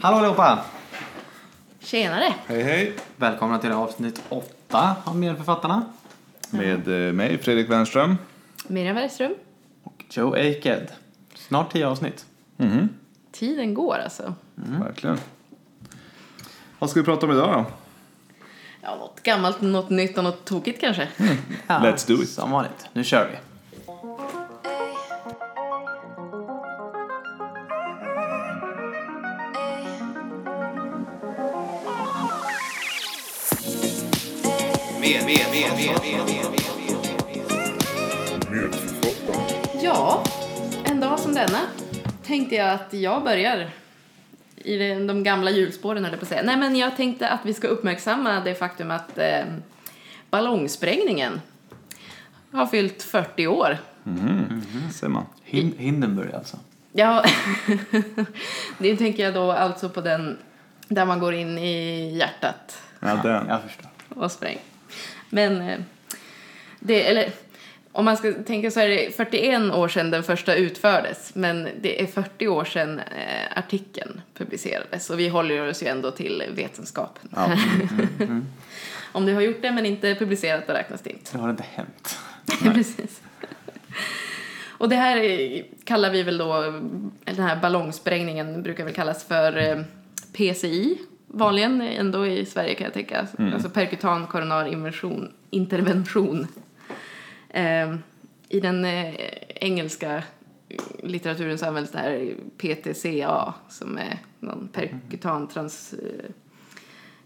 Hallå allihopa! Tjenare! Hej hej! Välkomna till avsnitt 8 av Medförfattarna. Med eh, mig, Fredrik Wernström. Miriam Bergström. Och Joe Aked. Snart 10 avsnitt. Mhm, Tiden går alltså. Verkligen. Vad ska vi prata om idag då? Ja, något gammalt, något nytt och något tokigt kanske. Ja, Let's do it. Som vanligt. Nu kör vi. Tänkte jag att jag börjar i de, gamla hjulspåren, eller på att säga. Nej, men jag tänkte att vi ska uppmärksamma det faktum att eh, ballongsprängningen har fyllt 40 år. Ser man. Hin Hindenburg alltså. Ja, det tänker jag då alltså på den där man går in i hjärtat Ja, den. Jag förstår. och spräng. Men eh, det, eller om man ska tänka så är det 41 år sedan den första utfördes, men det är 40 år sedan eh, artikeln publicerades och vi håller oss ju ändå till vetenskapen. Ja. om du har gjort det men inte publicerat, då räknas det inte. Det har inte hänt. Precis. Och det här är- kallar vi väl då, den här ballongsprängningen brukar väl kallas för eh, PCI vanligen ändå i Sverige kan jag tänka. Alltså perkutan koronar intervention. Eh, I den eh, engelska litteraturen så används det här PTCA som är någon perkutan trans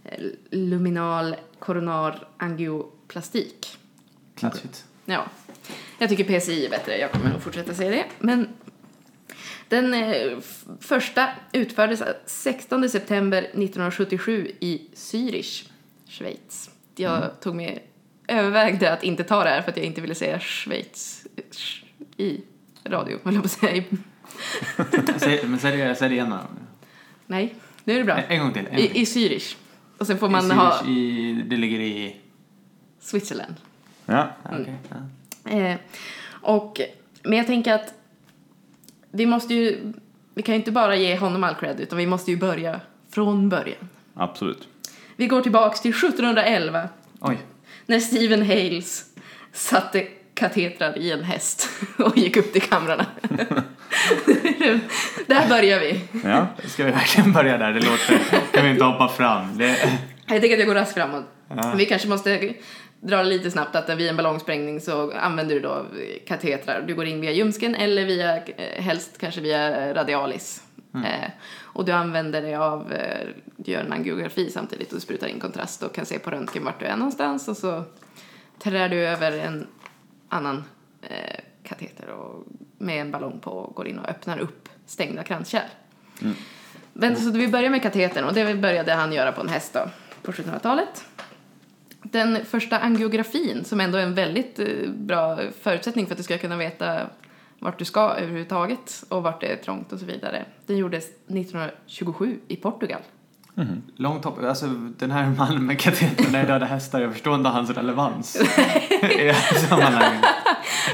eh, luminal koronar angioplastik. Klatschigt. Ja, jag tycker PCI är bättre. Jag kommer nog fortsätta säga det. Men den eh, första utfördes 16 september 1977 i Zürich, Schweiz. Jag tog mig, övervägde att inte ta det här för att jag inte ville säga Schweiz i radio, höll jag på att säga. Säg, men säg det, säg det igen då. Nej, nu är det bra. En, en gång till. En I, Zürich. Och sen får man I ha i, det ligger i... Switzerland. Ja. Okej, ja. Eh, och, men jag tänker att vi måste ju, vi kan ju inte bara ge honom all cred utan vi måste ju börja från början. Absolut. Vi går tillbaks till 1711 Oj. När Stephen Hales satte katetrar i en häst och gick upp till kamrarna. där börjar vi. Ja. Ska vi verkligen börja där? Det låter... Kan vi inte hoppa fram? Det, Jag tänker att jag går raskt framåt. Vi kanske måste dra lite snabbt att vid en ballongsprängning så använder du då katetrar. Du går in via ljumsken eller via, eh, helst kanske via radialis. Eh, och du använder dig av, eh, du gör en angiografi samtidigt och sprutar in kontrast och kan se på röntgen vart du är någonstans och så trär du över en annan eh, kateter och med en ballong på och går in och öppnar upp stängda kranskärl. Men så vi börjar med katetern och det började han göra på en häst då, på 1700-talet. Den första angiografin, som ändå är en väldigt eh, bra förutsättning för att du ska kunna veta vart du ska överhuvudtaget och vart det är trångt och så vidare. Den gjordes 1927 i Portugal. långt hopp. Alltså den här mannen med katetern när döda hästar. Jag förstår inte hans relevans i sammanhanget.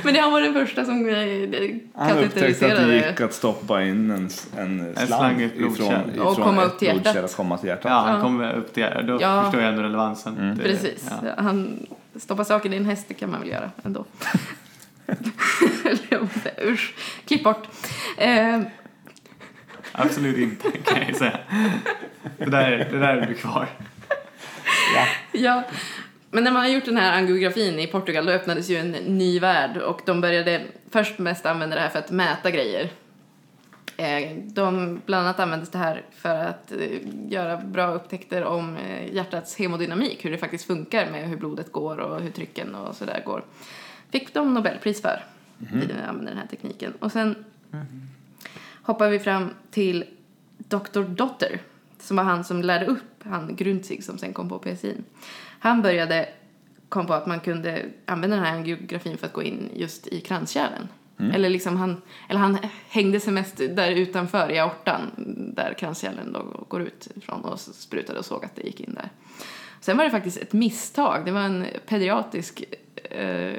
Men det han var den första som eh, Han upptäckte att det gick att stoppa in en, en slang, ifrån, ifrån Och komma upp till hjärtat. och komma till hjärtat. Ja, han kom upp till Då Ja. förstår jag ändå relevansen. Det- Precis. Ja. Han stoppar saker i en häst, det kan man väl göra ändå. Usch, klipp bort. Eh, Absolut inte, kan jag säga. Det där, det där blir kvar. Ja, men när man har gjort den här angiografin i Portugal då öppnades ju en ny värld och de började först mest använda det här för att mäta grejer. Eh, De, bland annat användes det här för att eh, göra bra upptäckter om eh, hjärtats hemodynamik, hur det faktiskt funkar med hur blodet går och hur trycken och sådär går. Fick de Nobelpris för, vid att använda den här tekniken. Och sen hoppar vi fram till Dr. Dotter, som var han som lärde upp han Grundzig som sen kom på PSI. Han började kom på att man kunde använda den här angiografin för att gå in just i kranskärlen. Eller liksom han, eller han hängde sig mest där utanför i aortan där kranskärlen då går ut ifrån och sprutade och såg att det gick in där. Sen var det faktiskt ett misstag. Det var en pediatrisk eh,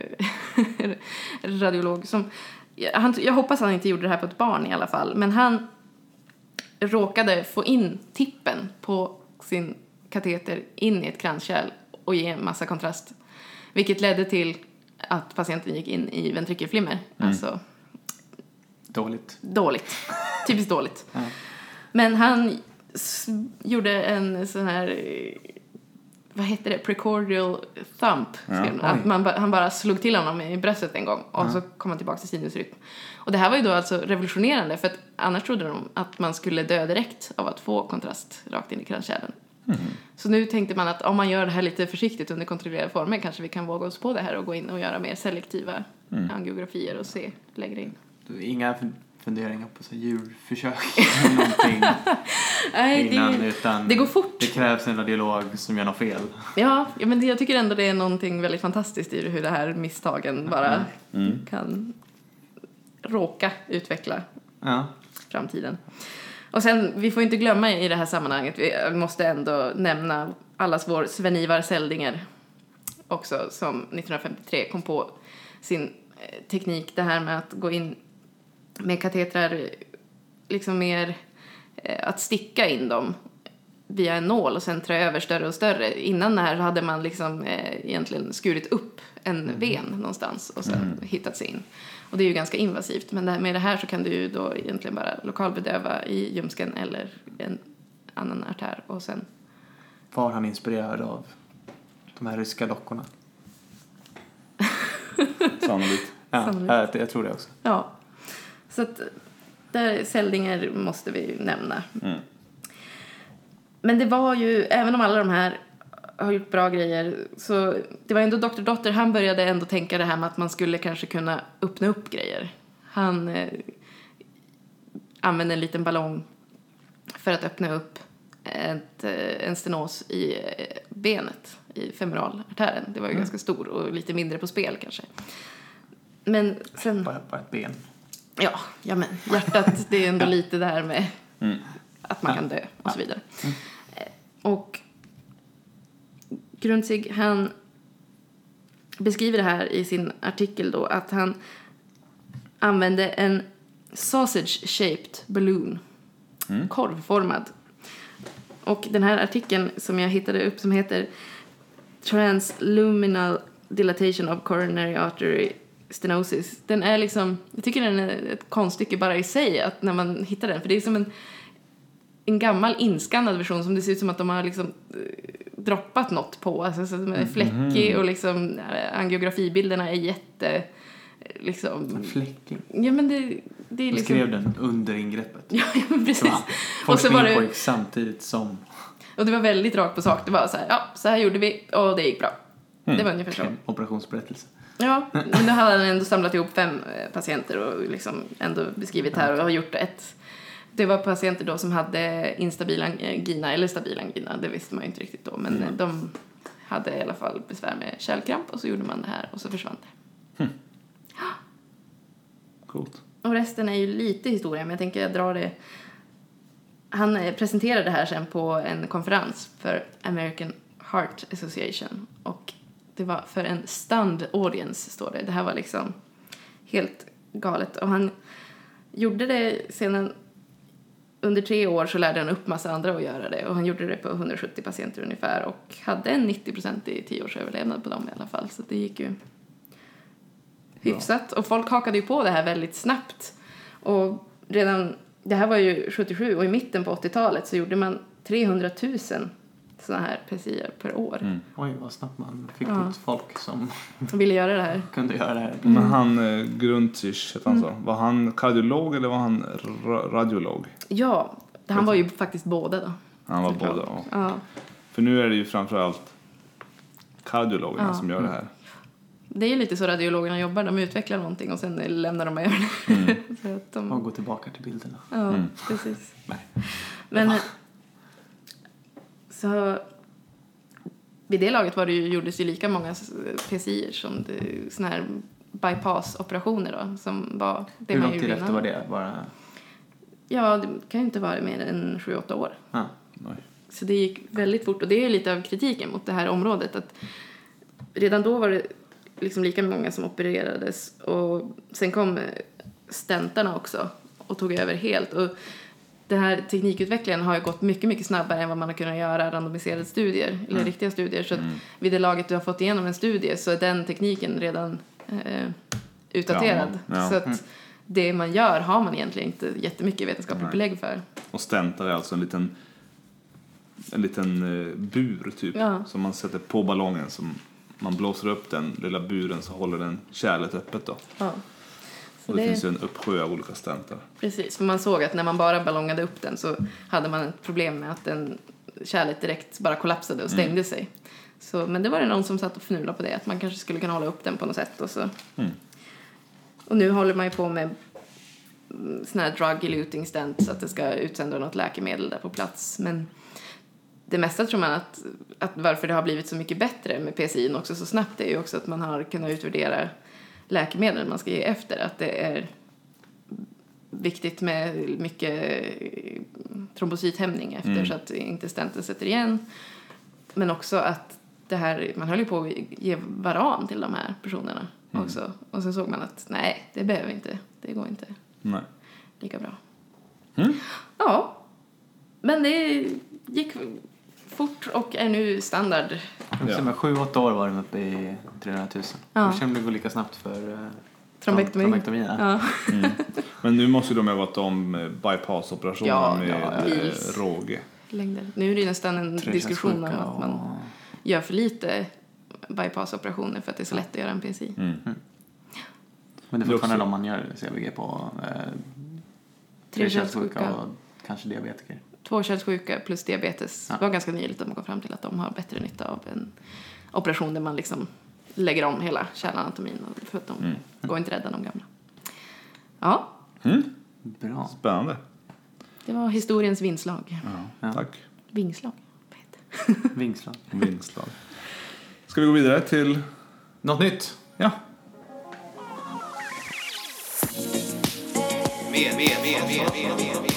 radiolog som... Han, jag hoppas han inte gjorde det här på ett barn i alla fall. Men han råkade få in tippen på sin kateter in i ett kranskärl och ge en massa kontrast. Vilket ledde till att patienten gick in i ventrikelflimmer. Alltså Dåligt. dåligt. Typiskt dåligt. Ja. Men han gjorde en sån här, vad heter det, precordial thump. han. att man, han bara slog till honom i bröstet en gång och så kom han tillbaka till sinusrytm. Och det här var ju då alltså revolutionerande för att annars trodde de att man skulle dö direkt av att få kontrast rakt in i kranskärlen. Så nu tänkte man att om man gör det här lite försiktigt under kontrollerade former kanske vi kan våga oss på det här och gå in och göra mer selektiva angiografier och se längre in. Inga funderingar på så här djurförsök eller någonting Nej, innan det, utan det går fort. det krävs en radiolog som gör något fel. Ja, ja men det, jag tycker ändå det är någonting väldigt fantastiskt i hur det här misstagen bara kan råka utveckla Ja. framtiden. Och sen, vi får inte glömma i det här sammanhanget, vi måste ändå nämna allas vår Sven-Ivar Seldinger också som 1953 kom på sin eh, teknik, det här med att gå in med katetrar, liksom mer eh, att sticka in dem via en nål och sen trä över större och större. Innan det här hade man liksom eh, egentligen skurit upp en ven någonstans och sen hittat sig in. Och det är ju ganska invasivt. Men det här, med det här så kan du ju då egentligen bara lokalbedöva i ljumsken eller en annan artär och sen Var han inspirerad av de här ryska dockorna? Sannolikt. Ja, Sannolikt. jag, jag tror det också. Ja. Så att där Seldinger måste vi ju nämna. Mm. Men det var ju, även om alla de här har gjort bra grejer, så det var ändå Dr. Dotter, han började ändå tänka det här med att man skulle kanske kunna öppna upp grejer. Han eh, använde en liten ballong för att öppna upp ett, eh, en stenos i eh, benet, i femuralartären. Det var ju ganska stor och lite mindre på spel kanske. Men sen... Bara, bara ett ben. Ja, ja men hjärtat, det är ändå lite det här med Mm. att man kan dö och så vidare. Eh, Och Grundzig, han beskriver det här i sin artikel då att han använde en sausage-shaped balloon, korvformad. Och den här artikeln som jag hittade upp som heter Transluminal Dilatation of Coronary Artery Stenosis. Den är liksom, jag tycker den är ett konststycke bara i sig att när man hittar den. För det är som en, en gammal inskannad version som det ser ut som att de har liksom eh, droppat något på. Alltså som är fläckig och liksom eh, angiografibilderna är jätte, eh, liksom, Fläckig. ja men det, det är Du liksom. skrev den under ingreppet. Ja, ja, men precis. Så Och så var det, pågick samtidigt som och det var väldigt rakt på sak. Det var så här, ja, så här gjorde vi och det gick bra. Det var ungefär så. operationsberättelse. Ja, men då hade han ändå samlat ihop fem eh, patienter och liksom ändå beskrivit här och har gjort ett. Det var patienter då som hade instabil angina eller stabil angina, det visste man ju inte riktigt då, men eh, de hade i alla fall besvär med kärlkramp och så gjorde man det här och så försvann det. Coolt. Och resten är ju lite historia, men jag tänker jag drar det. Han eh, presenterade det här sen på en konferens för American Heart Association och det var för en stunned audience, står det. Det här var liksom helt galet. Och han gjorde det sedan under tre år så lärde han upp massa andra att göra det. Och han gjorde det på 170 patienter ungefär och hade en 90% i 10 års överlevnad på dem i alla fall. Så det gick ju hyfsat. Och folk hakade ju på det här väldigt snabbt. Och redan det här var ju 77 och i mitten på 80-talet så gjorde man 300 000 såna här PCI per år. Oj, vad snabbt man fick Ja. ut folk som ville göra det här. kunde göra det här. Men han eh, Grundzich, hette han så? Var han kardiolog eller var han ra- radiolog? Ja, han var ju faktiskt båda då. Han var båda. ja. Ja. För nu är det ju framförallt kardiologerna Ja. som gör det här. Det är ju lite så radiologerna jobbar, de utvecklar någonting och sen lämnar de över det. så att de, Och gå tillbaka till bilderna. Ja, precis. Nej. Men så vid det laget var det ju, gjordes ju lika många PCI som det, såna här bypass-operationer då, som var det Hur man lång tid efter var det? Bara... Ja, det kan ju inte vara mer än sju åtta år. Ja. Oj. Så det gick väldigt fort och det är lite av kritiken mot det här området att redan då var det liksom lika många som opererades och sen kom stentarna också och tog över helt och den här teknikutvecklingen har ju gått mycket, mycket snabbare än vad man har kunnat göra randomiserade studier, eller riktiga studier. Så att vid det laget du har fått igenom en studie så är den tekniken redan eh, utdaterad. Ja, ja. Så att det man gör har man egentligen inte jättemycket vetenskapligt Nej. belägg för. Och stentar är alltså en liten, en liten eh, bur typ. Ja. Som man sätter på ballongen. Som man blåser upp den lilla buren så håller den kärlet öppet då. Och det, det, finns ju en uppsjö av olika stentar. Precis, för man såg att när man bara ballongade upp den så hade man ett problem med att den kärlet direkt bara kollapsade och stängde sig. Så, men det var det någon som satt och fnulade på det, att man kanske skulle kunna hålla upp den på något sätt. Och, så. Mm. och nu håller man ju på med mm, såna här drug eluting stents så att det ska utsända något läkemedel där på plats. Men det mesta tror man att, att varför det har blivit så mycket bättre med PCI också så snabbt är ju också att man har kunnat utvärdera läkemedel man ska ge efter. Att det är viktigt med mycket eh, trombocythämning efter Mm. så att inte stenten sätter igen. Men också att det här, man höll ju på att ge varan till de här personerna Mm. också. Och sen såg man att nej, det behöver inte. Det går inte Nej. lika bra. Mm. Ja, men det gick fort och är nu standard. Ja. Sju, åtta år var de uppe i 300 000. Ja. Jag känner det går lika snabbt för Trombektomi. trombektomi ja. Mm. Men nu måste ju de ha gått om eh, bypassoperationen Ja, med ja, eh, råge. Längder. Nu är det nästan en diskussion om att man och- gör för lite bypassoperationer för att det är så lätt att göra en PCI. Mm. Men det är fortfarande om man gör CVG på eh, trekärlssjuka och kanske diabetiker. Tvåkärlssjuka plus diabetes. Ja. Det var ganska nyligt att man kom fram till att de har bättre nytta av en operation där man liksom lägger om hela kärlanatomin och- för att de Mm. går inte rädda de gamla. Ja, Mm. Bra. Spännande. det var historiens vingslag. Ja. Ja. Tack. Vingslag? Vad heter det? Vingslag. Vingslag. Ska vi gå vidare till... Något nytt? Ja. Med, med, med, med,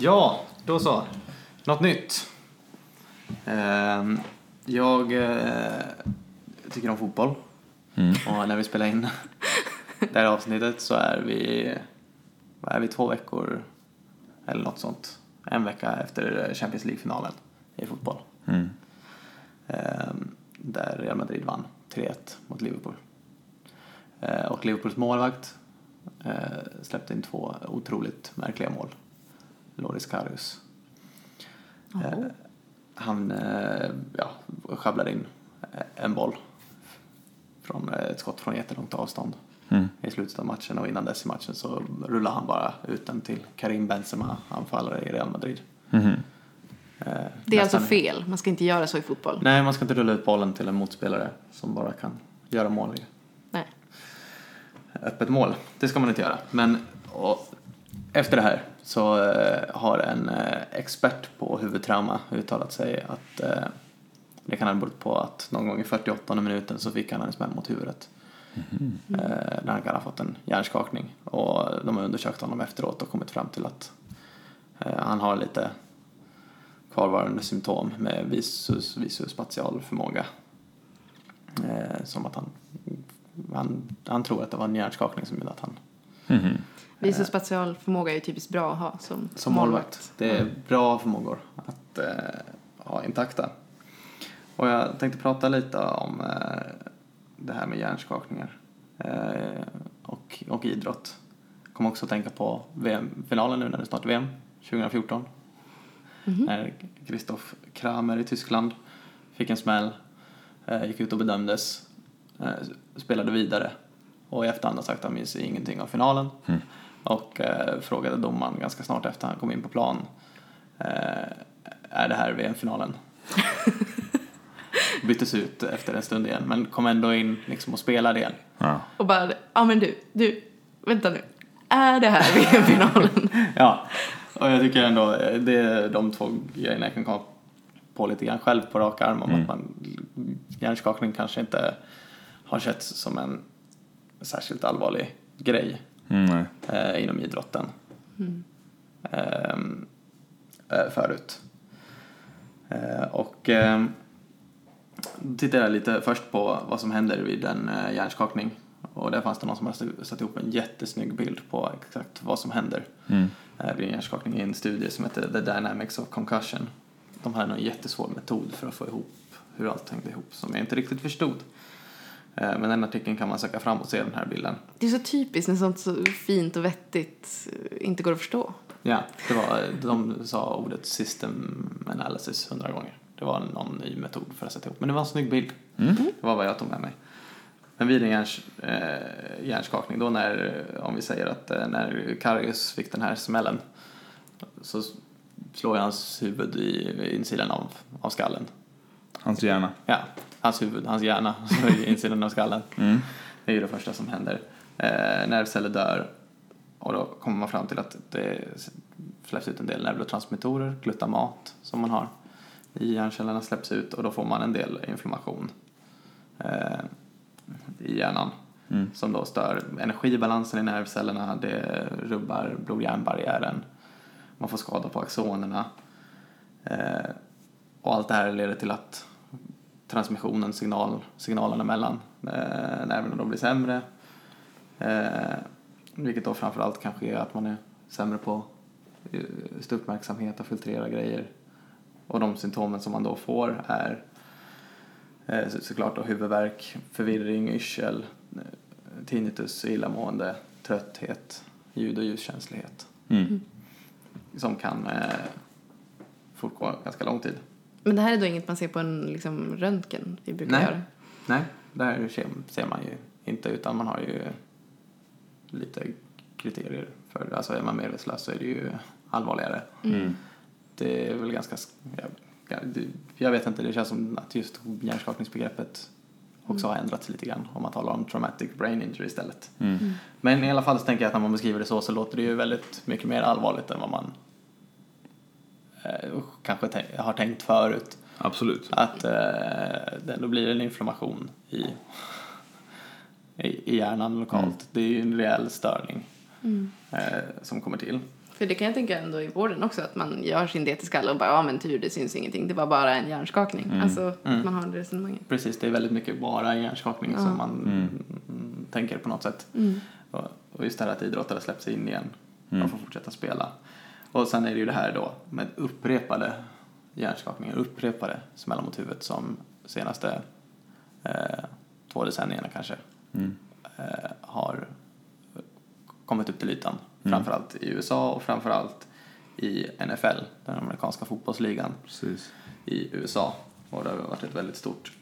Ja, då så. Något nytt. Ehm, jag eh, tycker om fotboll. Och när vi spelar in det här avsnittet så är vi, vad är vi, två veckor eller något sånt. En vecka efter Champions League-finalen i fotboll. Mm. Ehm, där Real Madrid vann 3-1 mot Liverpool. Eh, och Liverpools målvakt eh, släppte in två otroligt märkliga mål. Loris Karius. Eh, han eh, ja, sjabblade in eh, en boll från eh, ett skott från jättelångt avstånd Mm. i slutet av matchen och innan dess i matchen så rullade han bara ut den till Karim Benzema, anfallare i Real Madrid. Mhm. Eh, Det är alltså fel. Man ska inte göra så i fotboll. Nej, man ska inte rulla ut bollen till en motspelare som bara kan göra mål i. öppet mål. Det ska man inte göra. Men efter det här så eh, har en eh, expert på huvudtrauma uttalat sig att eh, det kan ha berott på att någon gång i 48 minuten så fick han en smäll mot huvudet. Eh, där han kan ha fått en hjärnskakning. Och de har undersökt honom efteråt och kommit fram till att han har lite kvarvarande symptom med visus, visuspatial förmåga. Eh, som att han, han, han tror att det var en hjärnskakning som gjorde att han Mhm. Visospatial förmåga är ju typiskt bra att ha som, som målvakt. Det är bra förmågor att eh, ha intakta. Och jag tänkte prata lite om eh, det här med hjärnskakningar eh, och, och idrott. Kommer också att tänka på VM-finalen nu när det snart är VM 2014. När Christoph Kramer i Tyskland fick en smäll, eh, gick ut och bedömdes, eh, spelade vidare och i efterhand har sagt att han minns ingenting av finalen. Och eh, frågade domaren ganska snart efter han kom in på plan, eh, är det här VM-finalen? Byttes ut efter en stund igen, men kom ändå in liksom och spelade igen. Ja. Och bara, ja men du, du, vänta nu. Är det här VM-finalen? Ja, och jag tycker ändå eh, det är de två grejerna jag kan komma på lite grann själv på rak arm om Mm. att man hjärnskakning kanske inte har setts som en särskilt allvarlig grej Mm, eh, inom idrotten Ehm, eh, förut. Eh, och eh, då tittar jag lite först på vad som händer vid en eh, hjärnskakning. Och där fanns det någon som hade satt ihop en jättesnygg bild på exakt vad som händer Mm. eh, vid en hjärnskakning i en studie som heter The Dynamics of Concussion. De hade en jättesvår metod för att få ihop hur allt hängde ihop som jag inte riktigt förstod. Eh, Men den artikeln kan man söka fram och se den här bilden. Det är så typiskt när sånt så fint och vettigt eh, inte går att förstå. Ja, det var, de sa ordet system analysis hundra gånger. Det var någon ny metod för att sätta ihop. Men det var en snygg bild. Mm. Det var vad jag tog med mig. Men vid en hjärns, eh, hjärnskakning, då när, om vi säger att eh, när Karius fick den här smällen så slår jag hans huvud i insidan av, av skallen. Hans hjärna. Ja, hans huvud, hans hjärna insidan av skallen. Mm. Det är ju det första som händer. Eh, nervceller dör och då kommer man fram till att det släpps ut en del neurotransmittorer, glutamat som man har i hjärncellerna släpps ut och då får man en del inflammation eh, i hjärnan Mm. som då stör energibalansen i nervcellerna, det rubbar blod-hjärnbarriären, man får skada på axonerna eh, och allt det här leder till att transmissionen, signal, signalerna mellan eh, nerverna då blir sämre. Eh, vilket då framförallt kanske är att man är sämre på eh, just uppmärksamhet och filtrera grejer. Och de symptomen som man då får är eh, så, såklart då huvudvärk, förvirring, yrsel, eh, tinnitus, illamående, trötthet, ljud och ljuskänslighet. Mm. Som kan eh, fortgå ganska lång tid. Men det här är då inget man ser på en liksom, röntgen vi brukar Nej. göra. Nej, där ser, ser man ju inte utan man har ju lite kriterier för Alltså är man medvetslös så är det ju allvarligare. Mm. Det är väl ganska... Jag, jag, det- vet inte, det känns som att just hjärnskakningsbegreppet också har ändrats lite grann om man talar om traumatic brain injury istället. Mm. Men i alla fall så tänker jag att när man beskriver det så så låter det ju väldigt mycket mer allvarligt än vad man kanske tän- har tänkt förut. Absolut. Att eh, det ändå blir en inflammation i, i, i hjärnan lokalt. Mm. Det är ju en rejäl störning Mm. eh, som kommer till. För det kan jag tänka ändå i vården också, att man gör sin DT-skalle och bara, ja men tur, det syns ingenting, det var bara en hjärnskakning. Mm. Alltså, Mm. man har det resonemanget. Precis, det är väldigt mycket bara hjärnskakning Ja. som man Mm. tänker på något sätt. Mm. Och, och just det här att idrottare släpps in igen Mm. och får fortsätta spela. Och sen är det ju det här då med upprepade hjärnskakningar, upprepade smällar mot huvudet som senaste eh, två decennierna kanske Mm. eh, har kommit upp till ytan. Mm. Framförallt i USA och framförallt i NFL, den amerikanska fotbollsligan Precis. i USA. Och det har varit ett väldigt stort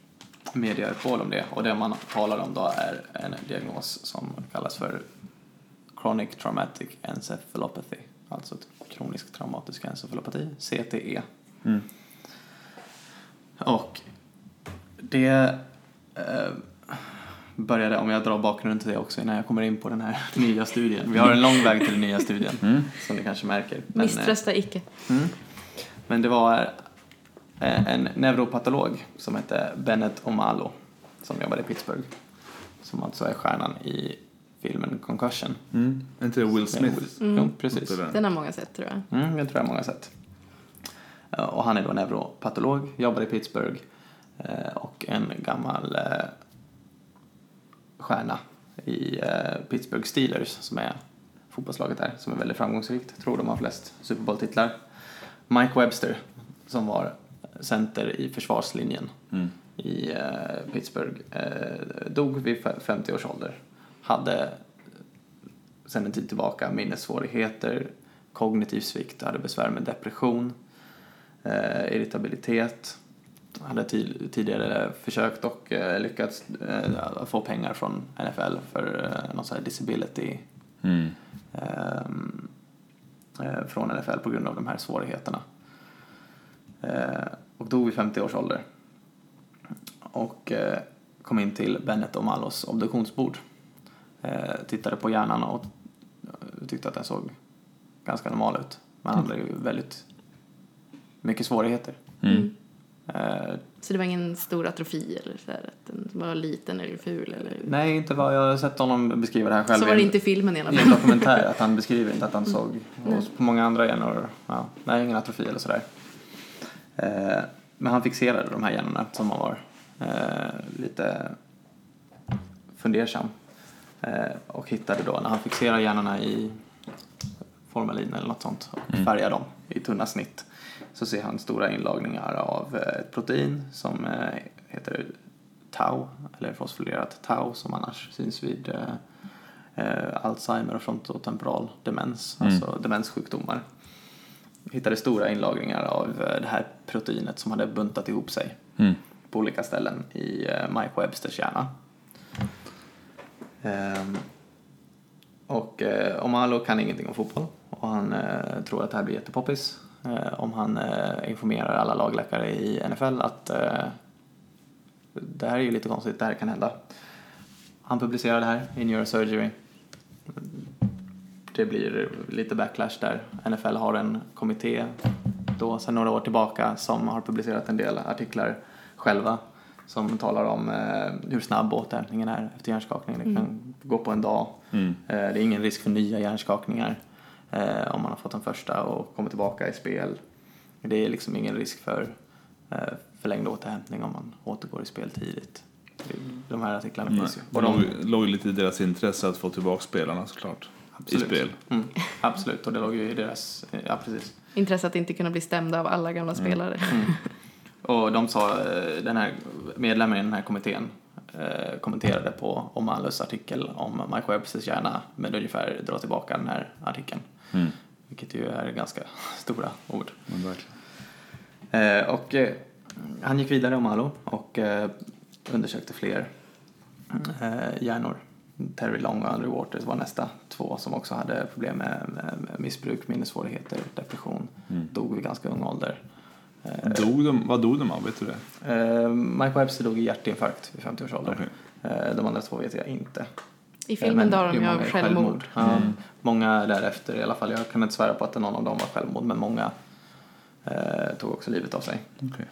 mediauppehåll om det. Och det man talar om då är en diagnos som kallas för Chronic Traumatic Encephalopathy. Alltså ett kronisk traumatisk encefalopati, CTE. Mm. Och det eh, började, om jag drar bakgrunden till det också innan jag kommer in på den här nya studien. Vi har en lång väg till den nya studien, Mm. som ni kanske märker. Men, eh, Misströsta icke. Mm. Men det var eh, en neuropatolog som hette Bennett Omalo som jobbade i Pittsburgh. Som alltså är stjärnan i filmen Concussion. Mm. Inte det Will Smith? Mm. Jo, precis. Den har många sett tror jag. Mm, det tror jag många sett. Eh, Och han är då neuropatolog, jobbar i Pittsburgh eh, och en gammal eh, stjärna i Pittsburgh Steelers som är fotbollslaget där som är väldigt framgångsrikt. Tror de har flest Super Bowl-titlar. Mike Webster som var center i försvarslinjen Mm. i Pittsburgh dog vid fe- 50 års ålder. Hade sedan en tid tillbaka minnessvårigheter, kognitiv svikt, hade besvär med depression, eh, irritabilitet. Hade tid, tidigare försökt och eh, lyckats eh, få pengar från NFL för eh, någon sån här disability Mm. ehm, eh, från NFL på grund av de här svårigheterna. Eh, och dog vid 50 års ålder. Och eh, kom in till Bennett och Malos obduktionsbord. Eh, tittade på hjärnan och tyckte att den såg ganska normal ut. Men han hade ju väldigt mycket svårigheter. Mm. Eh, Så det var ingen stor atrofi eller så här, att den var liten eller ful eller... nej, inte vad jag har sett honom beskriva det här själv. Så var det inte i filmen i alla I en fall. dokumentär att han beskriver inte att han såg Nej. och på många andra hjärnor, ja, nej ingen atrofi eller sådär. Eh, men han fixerade de här hjärnorna som han var lite fundersam och hittade då, när han fixerar hjärnorna i formalin eller något sånt och färgar dem i tunna snitt så ser han stora inlagringar av eh, ett protein som eh, heter tau, eller fosforylerat tau som annars syns vid eh, eh, Alzheimer och frontotemporal demens, Mm. alltså demenssjukdomar. Hittade stora inlagringar av eh, det här proteinet som hade buntat ihop sig Mm. på olika ställen i eh, Mike Websters hjärna. Ehm, och eh, Omalo kan ingenting om fotboll och han eh, tror att det här blir jättepoppis eh, om han informerar alla lagläkare i NFL att det här är ju lite konstigt, det här kan hända. Han publicerar det här i Neurosurgery. Det blir lite backlash där. NFL har en kommitté då sedan några år tillbaka som har publicerat en del artiklar själva som talar om eh, hur snabb återhämtningen är efter hjärnskakning. Det kan gå på en dag. Mm. Eh, det är ingen risk för nya hjärnskakningar eh, om man har fått den första och kommer tillbaka i spel. Det är liksom ingen risk för eh, förlängd återhämtning om man återgår i spel tidigt. De här artiklarna Nej. finns ju. Det låg, låg ju lite i deras intresse att få tillbaka spelarna såklart. I spel. Mm, absolut, och det låg ju i deras, ja precis. Intresse att inte kunna bli stämda av alla gamla spelare. Och de sa, eh, den här medlemmen i den här kommittén eh, kommenterade på Omalus artikel om Mike Websters hjärna med ungefär dra tillbaka den här artikeln. Mm. Vilket ju är ganska stora ord. Eh, och eh, han gick vidare Omalo och eh, undersökte fler eh, hjärnor. Terry Long och Andrew Waters var nästa två som också hade problem med, med, missbruk, minnessvårigheter, depression. Dog vid ganska ung ålder. Eh, Dog de, vad dog de av? Vet du det? Eh, Mike Webster dog i hjärtinfarkt vid 50 års ålder. Okej. Eh, de andra två vet jag inte. I filmen drar de ju av självmord. Ja, Många därefter i alla fall. Jag kan inte svära på att någon av dem var självmord men många eh, tog också livet av sig. Okej.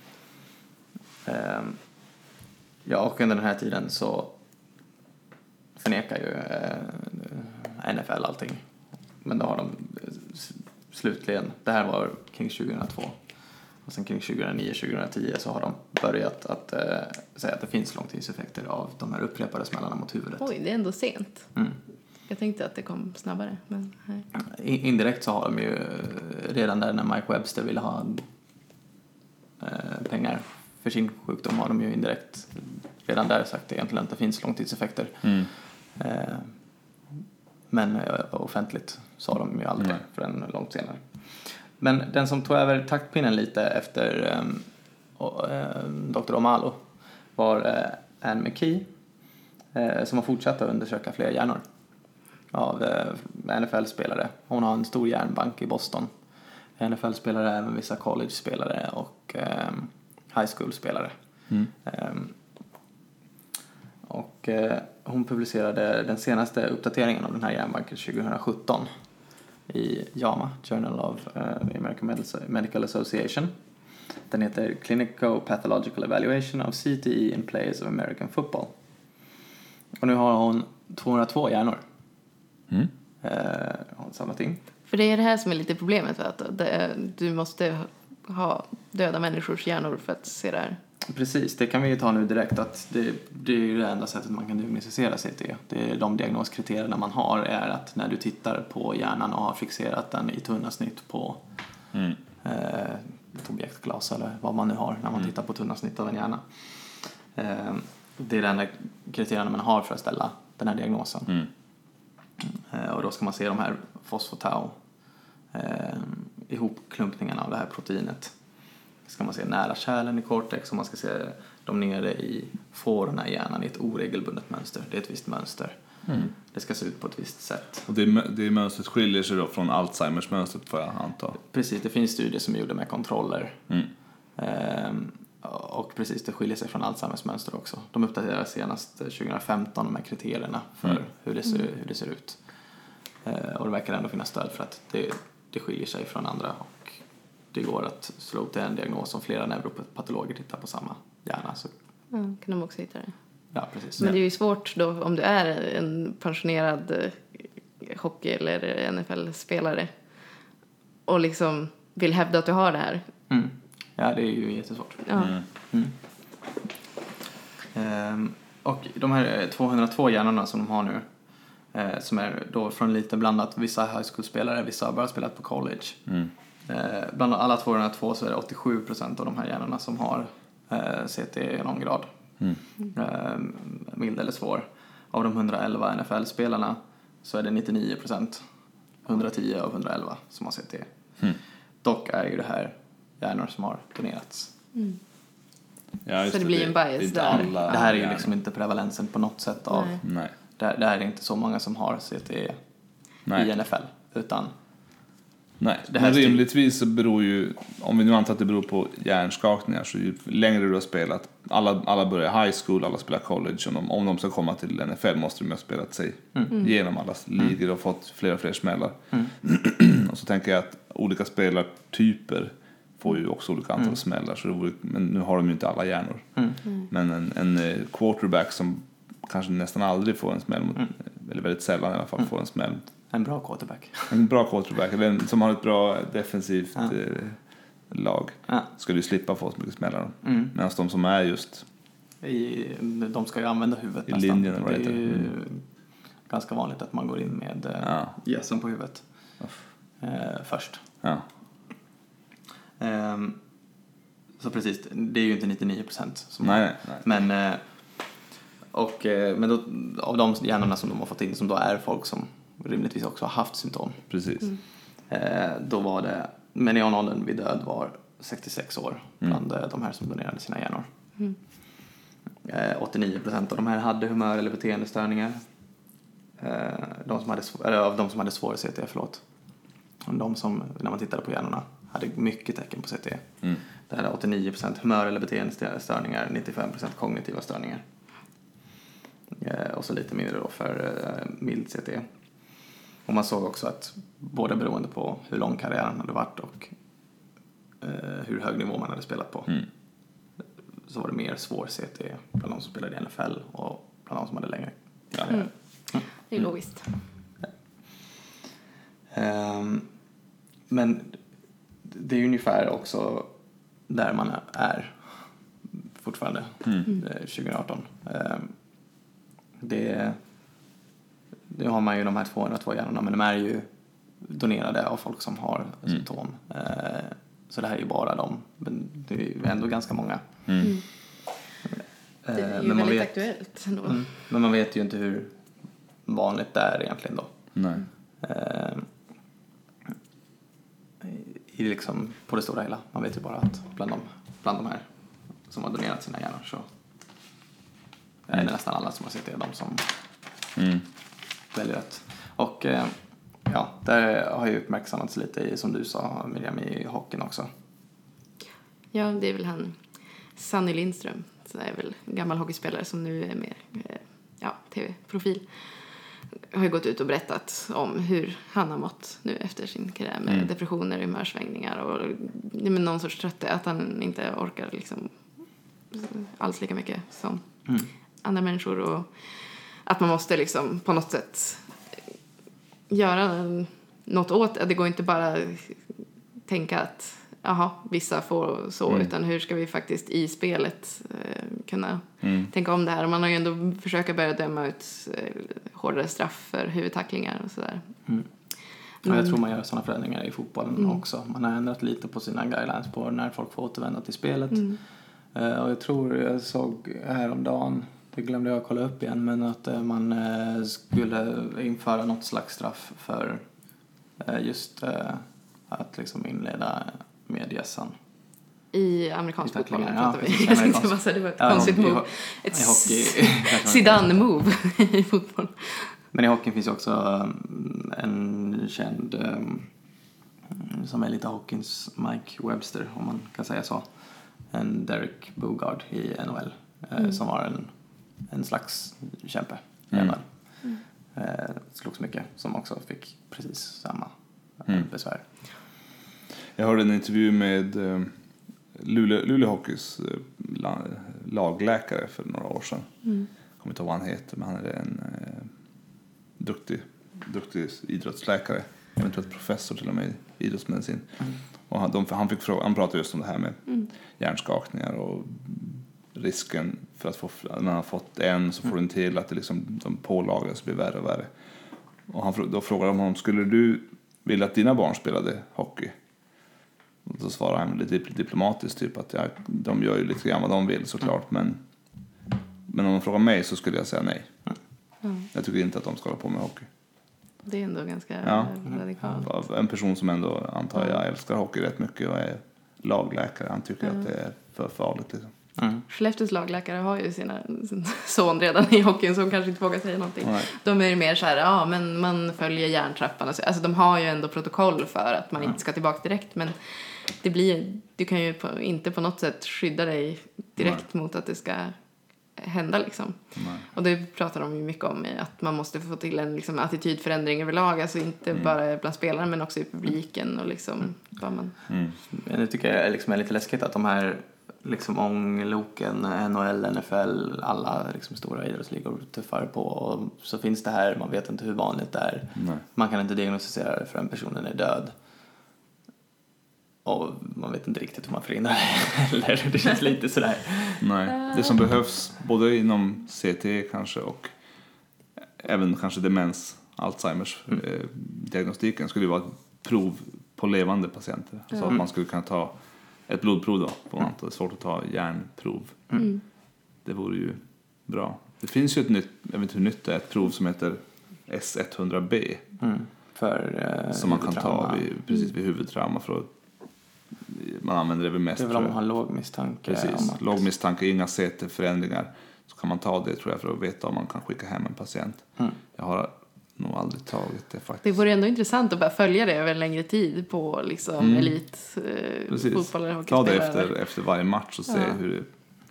Ehm, ja, och under den här tiden så förnekar ju eh, NFL allting. Men då har de slutligen, det här var kring 2002. Och sen kring 2009-2010 så har de börjat att eh, säga att det finns långtidseffekter av de här upprepade smällarna mot huvudet. Oj, det är ändå sent. Mm. Jag tänkte att det kom snabbare, men nej. I- Indirekt så har de ju redan där när Mike Webster ville ha eh, pengar för sin sjukdom har de ju indirekt redan där sagt egentligen att det finns långtidseffekter. Mm. Eh, men eh, offentligt sa de ju aldrig Nej. förrän långt senare. Men den som tog över taktpinnen lite efter um, Dr. Omalo var eh, Anne McKee eh, som har fortsatt att undersöka fler hjärnor av eh, NFL-spelare. Hon har en stor järnbank i Boston. NFL-spelare, även vissa college-spelare och ehm, high school-spelare. Mm. Ehm, och hon publicerade den senaste uppdateringen av den här järnbanken 2017 i JAMA, Journal of eh, American Medical- Association. Den heter Clinical Pathological Evaluation of CTE in Players of American Football. Och nu har hon 202 hjärnor. Mm. Eh, har hon samlat in. För det är det här som är lite problemet, va? att det, du måste ha döda människors hjärnor för att se det här. Precis, det kan vi ju ta nu direkt att det, det är ju det enda sättet man kan diagnostisera CTE. Det är de diagnoskriterierna man har är att när du tittar på hjärnan och har fixerat den i tunna snitt på Mm. eh, ett objektglas eller vad man nu har när man tittar på tunna snitt av en hjärna. Eh, det är de enda kriterierna man har för att ställa den här diagnosen. Mm. Eh, och då ska man se de här fosfotau eh, ihopklumpningarna av det här proteinet. Ska man se nära kärlen i cortex och man ska se dem nere i fårorna i hjärnan i ett oregelbundet mönster. Det är ett visst mönster. Mm. Det ska se ut på ett visst sätt. Och det, det mönstret skiljer sig då från Alzheimers mönstret får jag anta. Precis, det finns studier som är gjorda med kontroller. Mm. Ehm, och precis, det skiljer sig från Alzheimers mönster också. De uppdaterades senast eh, 2015, de här kriterierna för Mm. hur, det ser, hur det ser ut. Eh, och det verkar ändå finnas stöd för att det, det skiljer sig från andra det går att slå upp till en diagnos om flera neuropatologer tittar på samma hjärna. Så, Ja, kan de också hitta det. ja, precis. Men det är ju svårt då om du är en pensionerad eh, hockey eller NFL-spelare och liksom vill hävda att du har det här. Mm. Ja, det är ju jättesvårt. Ja. Mm. Mm. Ehm, och de här eh, 202 hjärnorna som de har nu Eh, som är då från lite blandat. Vissa high school-spelare, vissa har bara spelat på college. Mm. Eh, bland alla 202 så är det 87 procent av de här hjärnorna som har eh, CT i någon grad. Mm. Eh, mild eller svår. Av de 111 NFL-spelarna så är det 99 procent, 110 av 111, som har CT. Mm. Dock är ju det här hjärnor som har donerats. Ja, just Så det blir en bias det där. Det här är ju liksom inte prevalensen på något sätt av, Nej. Nej. det, här, det här är inte så många som har CT Nej. i NFL, utan Nej, Det här men rimligtvis så beror ju, om vi nu antar att det beror på hjärnskakningar, så ju längre du har spelat, alla, alla börjar high school, alla spelar college, om de, om de ska komma till NFL måste de ju ha spelat sig genom alla ligor och fått fler och fler smällar. och så tänker jag att olika spelartyper får ju också olika antal smällar, så vore, men nu har de ju inte alla hjärnor. Men en, en eh, quarterback som kanske nästan aldrig får en smäll, mot, eller väldigt sällan i alla fall får en smäll en bra quarterback. en bra quarterback, eller en som har ett bra defensivt Ja. eh, lag, Ja. skulle ju slippa få så mycket smällar. Mm. Medan de som är just, I, de ska ju använda huvudet I nästan. linjen, det är det? ju Mm. ganska vanligt att man går in med eh, Ja. gässen på huvudet eh, först. ja, Ehm, så precis, det är ju inte 99 procent. nej, nej. Men, eh, och, eh, men då, av de hjärnorna som de har fått in som då är folk som rimligtvis också har haft symptom. precis. Eh, då var det, medianåldern vid död var 66 år bland eh, de här som donerade sina hjärnor. Eh, 89 procent av de här hade humör eller beteendestörningar. Eh, de som hade, eller av de som hade svår CT, förlåt. De som, när man tittade på hjärnorna, hade mycket tecken på CT. Mm. Där hade 89 procent humör eller beteendestörningar, 95 procent kognitiva störningar. Eh, och så lite mindre då för eh, mild CT. Och man såg också att både beroende på hur lång karriären hade varit och eh, hur hög nivå man hade spelat på Mm. så var det mer svår CT bland de som spelade i NFL och bland de som hade längre karriär. Det är logiskt. Ehm, men det är ju ungefär också där man är fortfarande, Mm. eh, 2018. Ehm, det, nu har man ju de här 202 hjärnorna, men de är ju donerade av folk som har Mm. symptom. Eh, så det här är ju bara dem, men det är ju ändå ganska många. Mm. Det är Eh, ju men, man väldigt vet, aktuellt ändå. mm, men man vet ju inte hur vanligt det är egentligen då. Nej. Eh, i liksom, på det stora hela. Man vet ju bara att bland de, bland de här som har donerat sina hjärnor så är det nästan alla som har sett det, de som Mm. Väljer rätt. Och eh, ja, där har ju uppmärksammats lite i, som du sa Miriam, i hockeyn också. Ja, det är väl han Sanny Lindström. Så är väl gammal hockeyspelare som nu är mer eh, ja, tv-profil. Har ju gått ut och berättat om hur han har mått nu efter sin karriär med Mm. depressioner, humörsvängningar och men någon sorts trötthet. Att han inte orkar liksom alls lika mycket som Mm. andra människor och att man måste liksom på något sätt göra något åt det. Det går inte bara tänka att jaha, vissa får så, Mm. utan hur ska vi faktiskt i spelet eh, kunna Mm. tänka om det här. Man har ju ändå försökt börja döma ut eh, hårdare straff för huvudtacklingar och sådär. Mm. Och jag tror man gör sådana förändringar i fotbollen Mm. också. Man har ändrat lite på sina guidelines på när folk får återvända till spelet. Mm. Eh, och jag tror jag såg häromdagen, det glömde jag kolla upp igen, men att eh, man eh, skulle införa något slags straff för eh, just att liksom inleda med gässan. I amerikansk fotboll tacklingar, ja, pratar vi. Jag tänkte amerikansk. bara säga, det var ett Ja, konstigt move. i Ett Zidane-move i fotboll. Men i hockeyn finns ju också um, en känd som är lite hockeyns Mike Webster, om man kan säga så. En Derek Bogard i NHL eh, som var en, en slags kämpe Mm. NHL. Eh, slogs mycket, som också fick precis samma Mm. besvär. Jag hörde en intervju med eh, Luleå, Luleå Hockeys eh, la, lagläkare för några år sedan. Mm. Jag kommer inte ihåg vad han heter, men han är en eh, duktig, duktig idrottsläkare. Eventuellt professor till och med i idrottsmedicin. Och han, de, han, fick fråga, han pratade just om det här med Mm. hjärnskakningar och risken för att få, när man har fått en så får du en till, att det liksom, de pålagras och blir värre och värre. Och han, då frågade de honom, skulle du vilja att dina barn spelade hockey? Och då svarade han lite dip- diplomatiskt typ att ja, de gör ju lite grann vad de vill såklart men, men om de frågar mig så skulle jag säga nej. Jag tycker inte att de ska hålla på med hockey. Det är ändå ganska Ja. radikalt. En person som ändå antar jag älskar hockey rätt mycket och är lagläkare, han tycker att det är för farligt. Liksom. Mm. Skellefteås lagläkare har ju sina, sin son redan i hockeyn som kanske inte vågar säga någonting. Nej. De är ju mer så här, ja men man följer järntrappan och så. Alltså de har ju ändå protokoll för att man inte ska tillbaka direkt men det blir, du kan ju på, inte på något sätt skydda dig direkt mot att det ska hända liksom. Nej. Och det pratar de ju mycket om, att man måste få till en liksom, attitydförändring överlag, alltså inte Mm. bara bland spelarna men också i publiken och liksom vad man... Mm. Men det tycker jag liksom är lite läskigt att de här liksom ångloken, NHL, NFL, alla liksom stora idrottsligor tuffar på och så finns det här, man vet inte hur vanligt det är. Nej. Man kan inte diagnostisera det förrän personen är död. Och man vet inte riktigt hur man förhindrar det heller. Det känns lite sådär. Nej. Det som behövs både inom CT kanske och även kanske demens, Alzheimers eh, diagnostiken skulle ju vara prov på levande patienter. Så att man skulle kunna ta ett blodprov då, på något. Det är svårt att ta hjärnprov. Mm. Det vore ju bra. Det finns ju ett nytt, jag vet inte hur nytt det är, ett prov som heter S100B Mm. För, eh, som man kan ta vid, precis vid huvudtrauma för att man använder det väl mest Det är väl om man har låg misstanke Precis, att... låg misstanke, inga CT-förändringar. Så kan man ta det tror jag för att veta om man kan skicka hem en patient. Mm. Jag har nog aldrig tagit det Det faktiskt. vore ändå intressant att bara följa det över en längre tid på liksom Mm. elit eh, och Ta det efter, efter varje match och se Ja. hur det...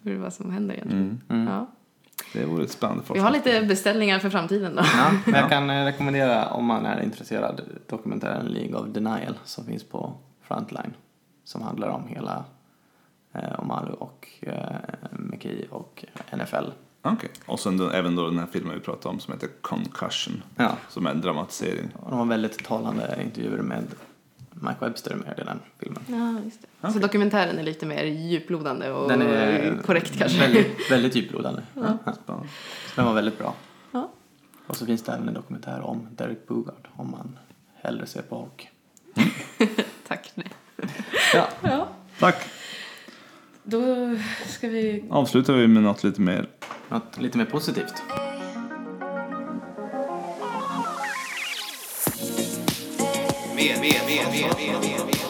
Hur, vad som händer egentligen. Mm. Mm. Ja. Det vore ett spännande Vi har lite beställningar för framtiden då. Ja, men jag kan eh, rekommendera om man är intresserad dokumentären League of Denial som finns på Frontline som handlar om hela eh, Omalu och eh, McKee och NFL. Okej. Och sen då, även då den här filmen vi pratade om som heter Concussion. Ja, Som är en dramatisering. och de har väldigt talande intervjuer med Mike Webster med i den filmen. Ja, just det. Så dokumentären är lite mer djuplodande och Den är korrekt kanske. väldigt, väldigt djuplodande. Ja. Så den var väldigt bra. Ja. Och så finns det även en dokumentär om Derek Bugard om man hellre ser på hockey. Tack. Ja. Ja, Tack. Då ska vi... Avslutar vi med något lite mer. Något lite mer positivt. Med, med, med, med, med, med, med.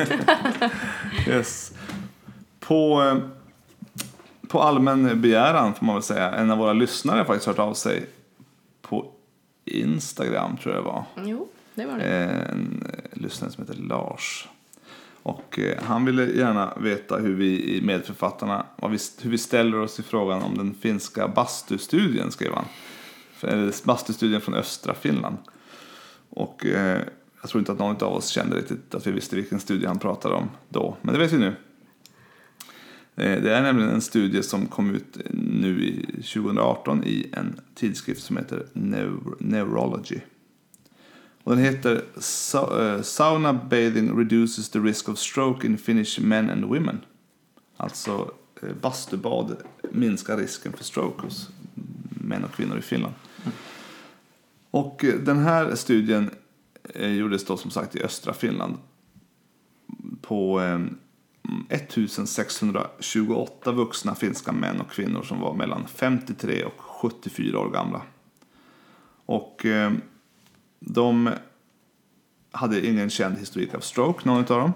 Yes. På, eh, på allmän begäran får man väl säga. En av våra lyssnare har faktiskt hört av sig på Instagram tror jag det var. Jo, det var det. En eh, lyssnare som heter Lars. Och eh, han ville gärna veta hur vi i medförfattarna, vad vi, hur vi ställer oss i frågan om den finska bastustudien skrev han. Eller bastustudien från östra Finland. Och eh, jag tror inte att någon av oss kände riktigt att vi visste vilken studie han pratade om då. Men det vet vi nu. Eh, Det är nämligen en studie som kom ut nu i 2018 i en tidskrift som heter Neur- Neurology. Och den heter eh, Sauna bathing reduces the risk of stroke in Finnish men and women. Alltså eh, bastubad minskar risken för stroke hos män och kvinnor i Finland. Och eh, den här studien gjordes då som sagt i östra Finland på 1628 vuxna finska män och kvinnor som var mellan 53 och 74 år gamla. Och de hade ingen känd historik av stroke, någon av dem.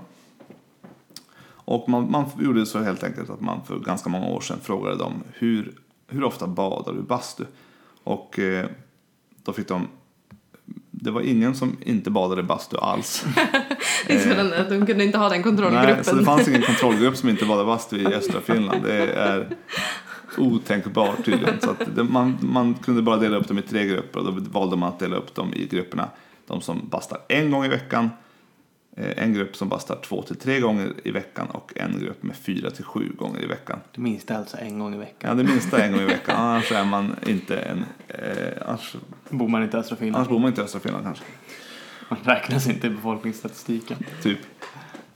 Och man, man gjorde så helt enkelt att man för ganska många år sedan frågade dem hur, hur ofta badar du bastu? Och eh, då fick de, det var ingen som inte badade bastu alls. Att de kunde inte ha den Nej, kontrollgruppen. så det fanns ingen kontrollgrupp som inte badade bastu i östra Finland. Det är otänkbart tydligen. Så att det, man, man kunde bara dela upp dem i tre grupper och då valde man att dela upp dem i grupperna. De som bastar en gång i veckan, eh, en grupp som bastar två till tre gånger i veckan och en grupp med fyra till sju gånger i veckan. Det minsta alltså en gång i veckan. Ja, det minsta en gång i veckan. Annars är man inte en... Eh, annars, Bor man inte i östra Finland. annars bor man inte i östra Finland kanske. Man räknas inte i befolkningsstatistiken. Typ.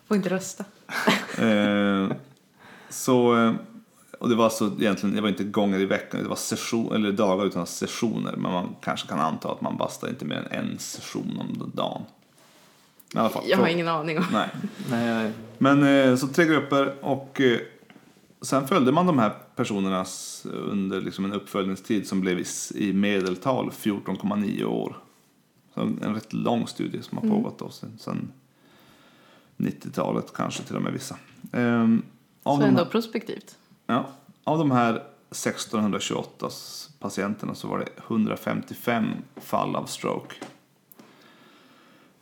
Får inte rösta. Eh, så eh, och det var alltså egentligen, det var inte gånger i veckan, det var session, eller dagar utan sessioner. Men man kanske kan anta att man bastar inte mer än en session om dagen. I alla fall. Jag har ingen aning om. Nej. Nej, Men eh, så tre grupper och eh, sen följde man de här personernas under liksom en uppföljningstid som blev i, medeltal 14,9 år. Så en rätt lång studie som har pågått då sen, sen 90-talet kanske till och med vissa. Ehm, av, Så ändå här, prospektivt. Ja, av de här 1628 s- patienterna så var det 155 fall av stroke.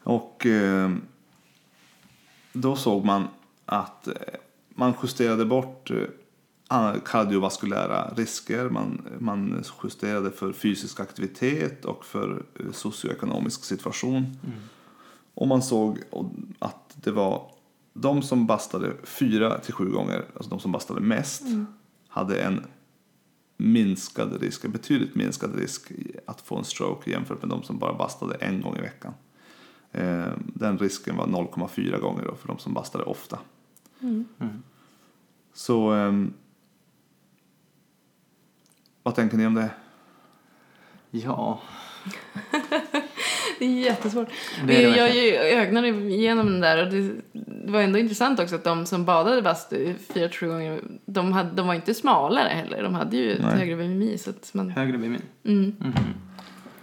Och ehm, då såg man att eh, man justerade bort eh, kardiovaskulära risker. Man, man justerade för fysisk aktivitet och för eh, socioekonomisk situation. Och man såg att det var de som bastade fyra till sju gånger, alltså de som bastade mest, hade en minskad risk, en betydligt minskad risk att få en stroke jämfört med de som bara bastade en gång i veckan. Eh, Den risken var 0,4 gånger då för de som bastade ofta. Så ehm, vad tänker ni om det? ja. Det är jättesvårt. Det är det jag ögnade igenom den där och det, det var ändå intressant också att de som badade bastu fyra till sju gånger, de, hade, de var inte smalare heller. De hade ju ett högre BMI. Så att man, Högre BMI. mm.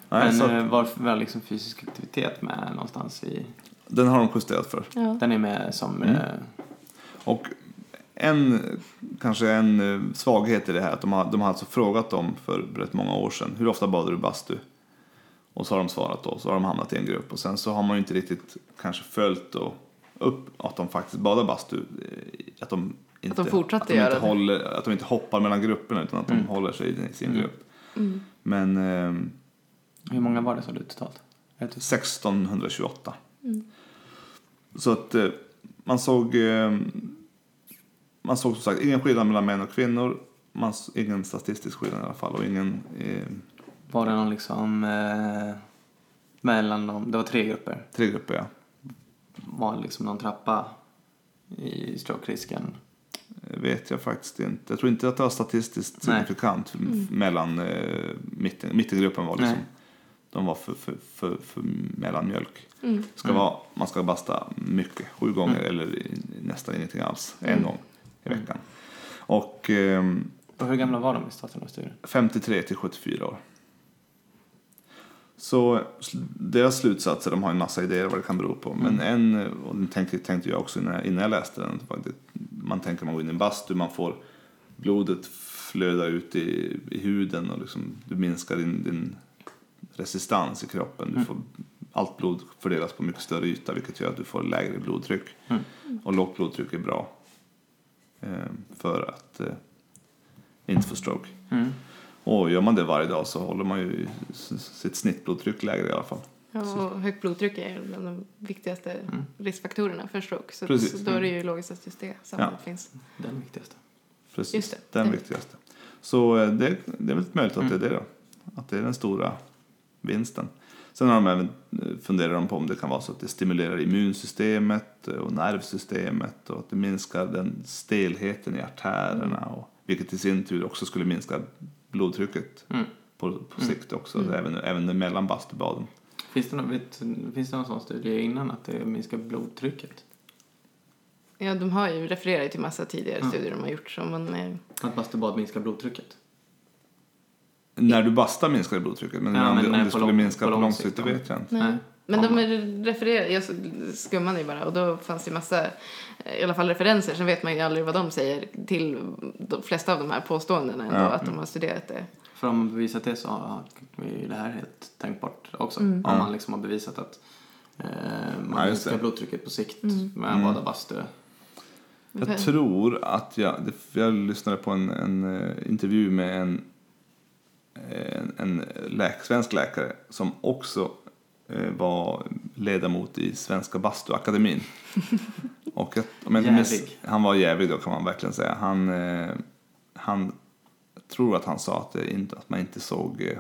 Nej, Men så eh, var, var liksom fysisk aktivitet med någonstans i... den har de justerat för. ja. Den är med som... Mm. Eh, Och en, kanske en eh, svaghet i det här att de har, de har alltså frågat dem för rätt många år sedan hur ofta badar du bastu? Och så har de svarat då, så har de hamnat i en grupp och sen så har man ju inte riktigt kanske följt då upp att de faktiskt badar bastu. eh, Att de inte, fortsatte att de göra inte det. håller, Att de inte hoppar mellan grupperna utan att de håller sig i sin Mm. grupp. Mm. Men eh, hur många var det sa du totalt? Vet du? 1628. Mm. Så att eh, man såg eh, man såg som sagt ingen skillnad mellan män och kvinnor. Man, ingen statistisk skillnad i alla fall och ingen eh, Var det någon liksom... Eh, mellan dem... Det var tre grupper. tre grupper. Ja. Var det liksom någon trappa i stroke-risken? Eh, vet jag faktiskt inte. Jag tror inte att det var statistiskt Nej. signifikant f- mellan eh, mitten, mittengruppen var liksom Nej. de var för, för, för, för mellanmjölk. Mm. Ska vara, man ska basta mycket, sju gånger eller i- nästan ingenting alls, en gång i veckan. Och ehm, Och hur gamla var de i studien? 53 till 74 år. Så deras slutsatser, de har en massa idéer vad det kan bero på. Men en, och den tänkte, tänkte jag också innan, innan jag läste den, man tänker man går in i en bastu, man får blodet flöda ut i, i huden och liksom, du minskar din, din resistans i kroppen. Du får, allt blod fördelas på mycket större yta vilket gör att du får lägre blodtryck. Och lågt blodtryck är bra eh, för att eh, inte få stroke. Mm. Och gör man det varje dag så håller man ju sitt snittblodtryck lägre i alla fall. Ja, och högt blodtryck är bland de viktigaste riskfaktorerna för stroke. Så, Precis. då är det ju logiskt att just det sambandet Ja. finns. Den viktigaste. Precis, Just det. den Det- viktigaste. Så eh, det, det är väl möjligt att det är det då. Att det är den stora vinsten. Sen har de även eh, funderar de på om det kan vara så att det stimulerar immunsystemet eh, och nervsystemet och att det minskar den stelheten i artärerna och vilket i sin tur också skulle minska blodtrycket Mm. på, på sikt också, även, även mellan bastubaden. Finns det, någon, vet, finns det någon sån studie innan att det minskar blodtrycket? Ja, de har ju refererat till massa tidigare Mm. studier de har gjort. Så man, eh, Att bastubad minskar blodtrycket? När du bastar minskar blodtrycket, men, Ja, om, men det, om det skulle lång- minska på lång lång sikt det vet jag inte. nej. Men de refererar, jag skummade ju bara och då fanns det ju massa, eh, i alla fall referenser, sen vet man ju aldrig vad de säger till de flesta av de här påståendena ändå, Ja. att de har studerat det. För om man bevisat det så har är ju det här helt tänkbart också. Mm. Om man liksom har bevisat att eh, man Ja, minskar blodtrycket på sikt Mm. med Mm. bada bastu. Jag tror att jag, jag lyssnade på en, en eh, intervju med en, en, en läk, svensk läkare som också var ledamot i Svenska Bastuakademin. Och jag, om jag miss, han var jävlig då kan man verkligen säga. Han, eh, han jag tror att han sa att, det inte, att man inte såg eh,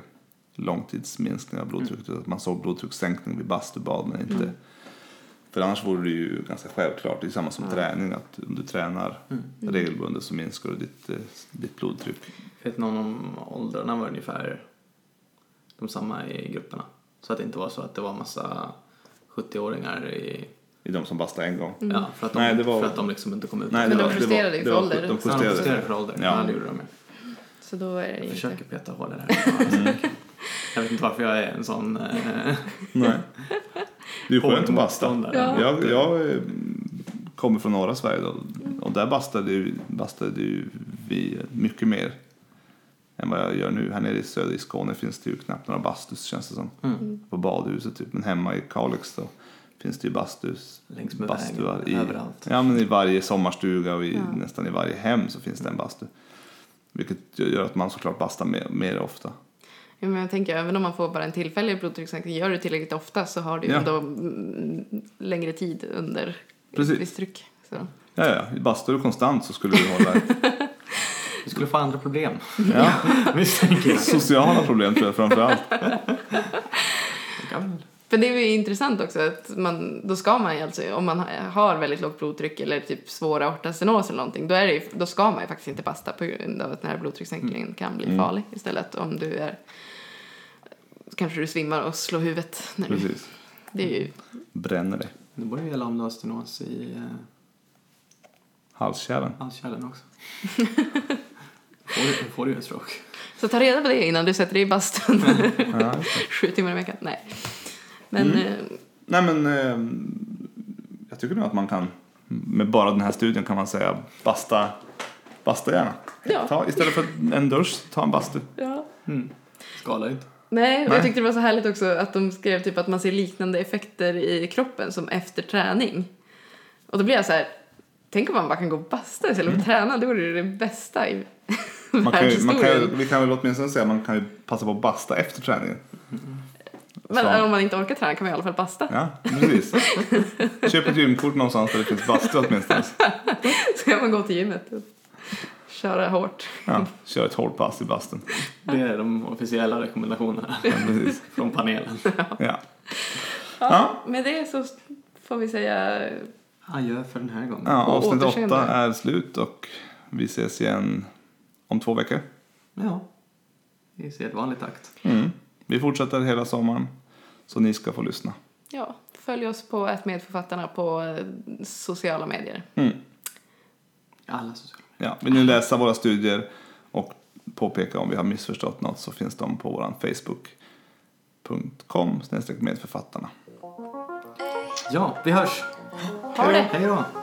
långtidsminskning av blodtrycket. utan Att man såg blodtryckssänkning vid bastubad men inte För annars vore det ju ganska självklart, det är samma som träning, att om du tränar Mm. regelbundet så minskar du ditt, eh, ditt blodtryck. Vet någon om åldrarna var ungefär de samma i grupperna? Så att det inte var så att det var massa 70-åringar i... I de som bastade en gång. Ja, för att de, Nej, det var- för att de liksom inte kom ut. Nej, Men de justerade ju för ålder. De justerade. för ålder. Ja. Ja, det gjorde de ju. Så då är det Jag inte... försöker peta hål i det här. Jag vet inte varför jag är en sån... Eh, Nej. Det är ju skönt att basta. Ja. Jag, jag eh, kommer från norra Sverige då, och där bastade, bastade ju vi mycket mer än vad jag gör nu. Här nere i söder i Skåne finns det ju knappt några bastus känns det som. Mm. På badhuset typ. Men hemma i Kalix då finns det ju bastus. Längs med bastuar vägen, i, överallt. Ja men i varje sommarstuga och i, nästan i varje hem så finns det en bastu. Vilket gör att man såklart bastar mer, mer ofta. Ja, men jag tänker, även om man får bara en tillfällig blodtryckssänkning, gör du tillräckligt ofta så har du ju Ja. ändå mm, längre tid under Precis. visst tryck. Så. Ja, ja. Bastar du konstant så skulle du hålla ett, skulle få andra problem. ja, sociala problem tror jag framför allt. Det är ju intressant också att man, då ska man ju alltså, om man ha- har väldigt lågt blodtryck eller typ svår aortastenos eller någonting, då, är det ju, då ska man ju faktiskt inte basta på grund av att den här blodtryckssänkningen kan bli farlig istället om du är kanske du svimmar och slår huvudet. När du, Precis. det är ju, Bränner det. Det borde ju gälla om du har stenos i eh, Halskärlen. halskärlen också. får, får du en stroke. så ta reda på det innan du sätter dig i bastun Ja, sju timmar i veckan. Nej. Men eh, Nej men eh, jag tycker nog att man kan med bara den här studien kan man säga basta, basta gärna. Ja. Ta, istället för en dusch, ta en bastu. ja. Mm. Skadar inte. Nej, Nej. jag tyckte det var så härligt också att de skrev typ att man ser liknande effekter i kroppen som efter träning. Och då blir jag så här, tänk om man bara kan gå och basta istället för att träna, det vore det bästa i Mm. Man kan, ju- man kan, ju- vi kan väl åtminstone säga att man kan ju passa på att basta efter träningen. Men Så. om man inte orkar träna kan man i alla fall basta. Ja, precis. Köp ett gymkort någonstans där det finns bastu åtminstone. Så kan man gå till gymmet och köra hårt. Ja, kör ett hårt pass i bastun. Det är de officiella rekommendationerna Ja, precis. från panelen. Ja. Ja, med det så får vi säga Adjö för den här gången. Ja, avsnitt återseende. åtta är slut och vi ses igen om två veckor. Ja, i sedvanlig takt. Mm. Vi fortsätter hela sommaren så ni ska få lyssna. Ja, följ oss på ett medförfattarna på eh, sociala medier. Mm. Alla sociala Ja, vill ni läsa våra studier och påpeka om vi har missförstått något så finns de på vår facebook.com medförfattarna. Ja, vi hörs. Ha det! Hej då. Med,